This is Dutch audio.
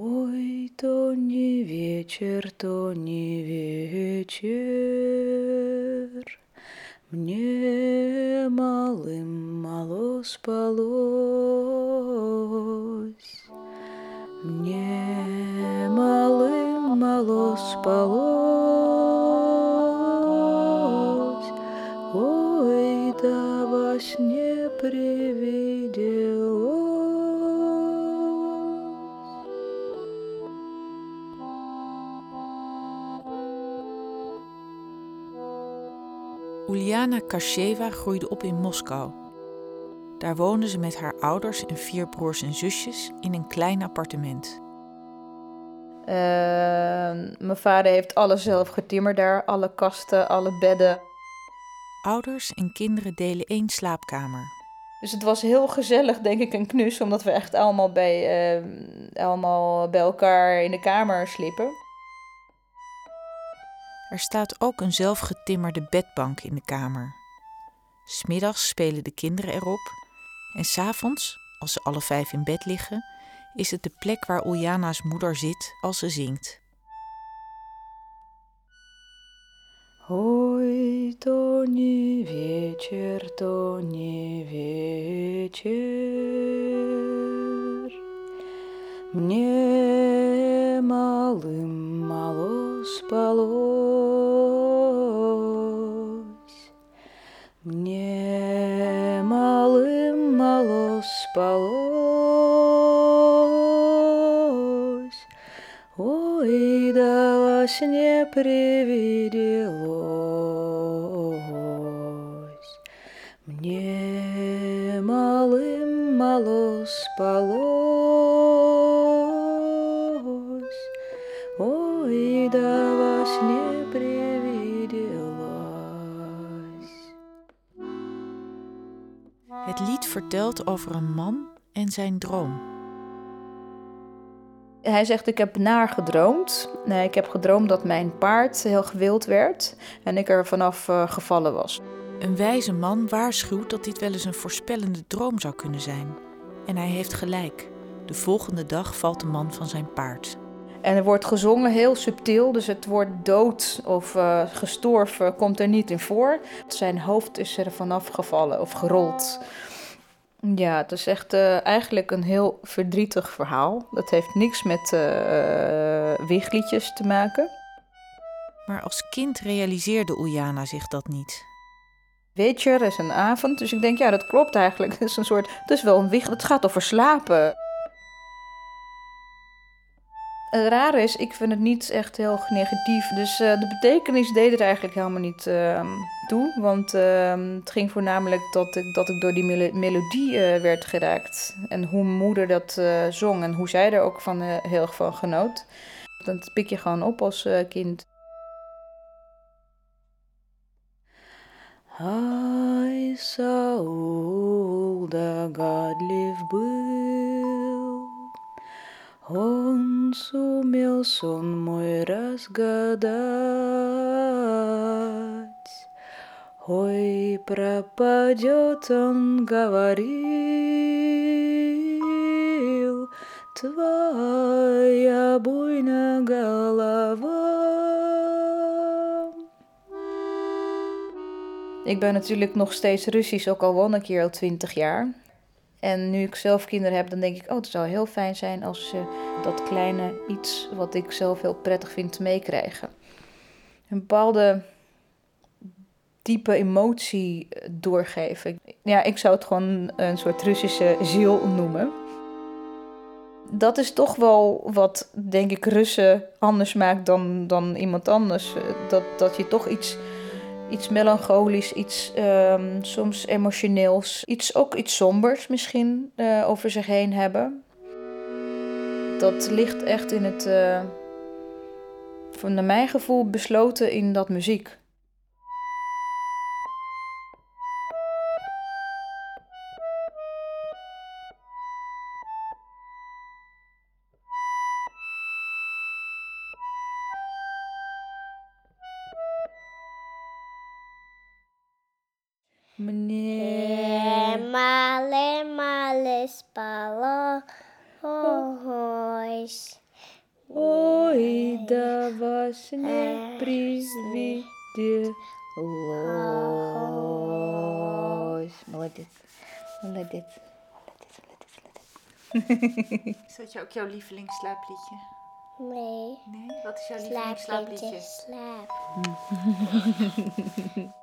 Ой, то не вечер, то не вечер. Мне малым мало спалось. Мне малым мало спалось. Ой, да во сне привиделось. Uliana Kasheva groeide op in Moskou. Daar woonde ze met haar ouders en vier broers en zusjes in een klein appartement. Uh, mijn vader heeft alles zelf getimmerd daar, alle kasten, alle bedden. Ouders en kinderen delen één slaapkamer. Dus het was heel gezellig, denk ik, en knus, omdat we echt allemaal bij, uh, allemaal bij elkaar in de kamer sliepen. Er staat ook een zelfgetimmerde bedbank in de kamer. Smiddags spelen de kinderen erop en s'avonds, als ze alle vijf in bed liggen, is het de plek waar Uljana's moeder zit als ze zingt. Ой, то не вечер, то не вечер. Мне спалось. Мне малым мало спалось. Ой, да во сне привиделось. Мне малым мало спалось. Het lied vertelt over een man en zijn droom. Hij zegt, ik heb naar gedroomd. Nee, ik heb gedroomd dat mijn paard heel gewild werd en ik er vanaf uh, gevallen was. Een wijze man waarschuwt dat dit wel eens een voorspellende droom zou kunnen zijn. En hij heeft gelijk. De volgende dag valt de man van zijn paard. En er wordt gezongen heel subtiel, dus het woord dood of uh, gestorven komt er niet in voor. Zijn hoofd is er vanaf gevallen of gerold. Ja, het is echt uh, eigenlijk een heel verdrietig verhaal. Dat heeft niks met uh, te maken. Maar als kind realiseerde Uljana zich dat niet. Weet je, er is een avond, dus ik denk, ja, dat klopt eigenlijk. Het is een soort, het is wel een wieg, het gaat over slapen. Eh, het rare is, ik vind het niet echt heel negatief. Dus eh, de betekenis deed er eigenlijk helemaal niet ehm, toe. Want ehm, het ging voornamelijk dat ik, dat ik door die melodie eh, werd geraakt. En hoe moeder dat zong en hoe zij er ook van, heel erg van genoot. Dat pik je gewoon op als kind. I saw the God live Он сумел сон мой разгадать. Ой, пропадет он, говорил, твоя буйная голова. Ik ben natuurlijk nog steeds Russisch, ook al woon ik hier al twintig jaar. En nu ik zelf kinderen heb, dan denk ik, oh, het zou heel fijn zijn als ze dat kleine iets wat ik zelf heel prettig vind meekrijgen. Een bepaalde diepe emotie doorgeven. Ja, ik zou het gewoon een soort Russische ziel noemen. Dat is toch wel wat, denk ik, Russen anders maakt dan, dan iemand anders. Dat, dat je toch iets iets melancholisch, iets um, soms emotioneels, iets, ook iets sombers misschien uh, over zich heen hebben. Dat ligt echt in het, uh, van naar mijn gevoel, besloten in dat muziek. Мне мале мале спало ось. Dat was een privé de roos. Maar let dit. Let dit. Let dit, let dit, let dit. Is dat jou- ook jouw lievelingsslaapliedje? Nee. Nee? Wat is jouw Slaap, kindje, slaap.